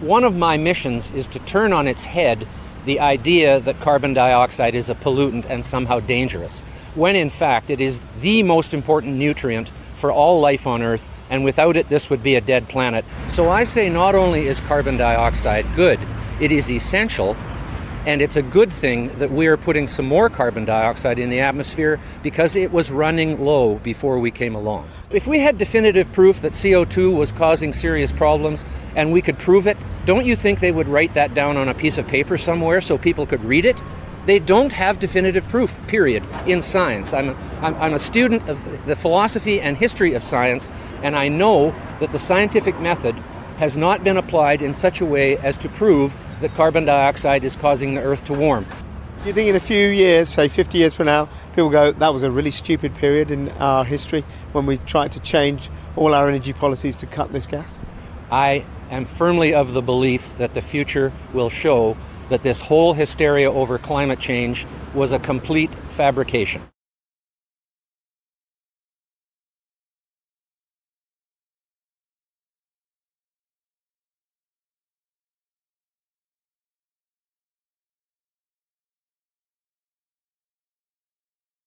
One of my missions is to turn on its head the idea that carbon dioxide is a pollutant and somehow dangerous, when in fact it is the most important nutrient for all life on Earth, and without it, this would be a dead planet. So I say not only is carbon dioxide good, it is essential and it's a good thing that we are putting some more carbon dioxide in the atmosphere because it was running low before we came along. If we had definitive proof that CO2 was causing serious problems and we could prove it, don't you think they would write that down on a piece of paper somewhere so people could read it? They don't have definitive proof, period, in science. I'm a, I'm, I'm a student of the philosophy and history of science, and I know that the scientific method has not been applied in such a way as to prove that carbon dioxide is causing the Earth to warm. Do you think in a few years, say 50 years from now, people go, that was a really stupid period in our history when we tried to change all our energy policies to cut this gas? I am firmly of the belief that the future will show that this whole hysteria over climate change was a complete fabrication.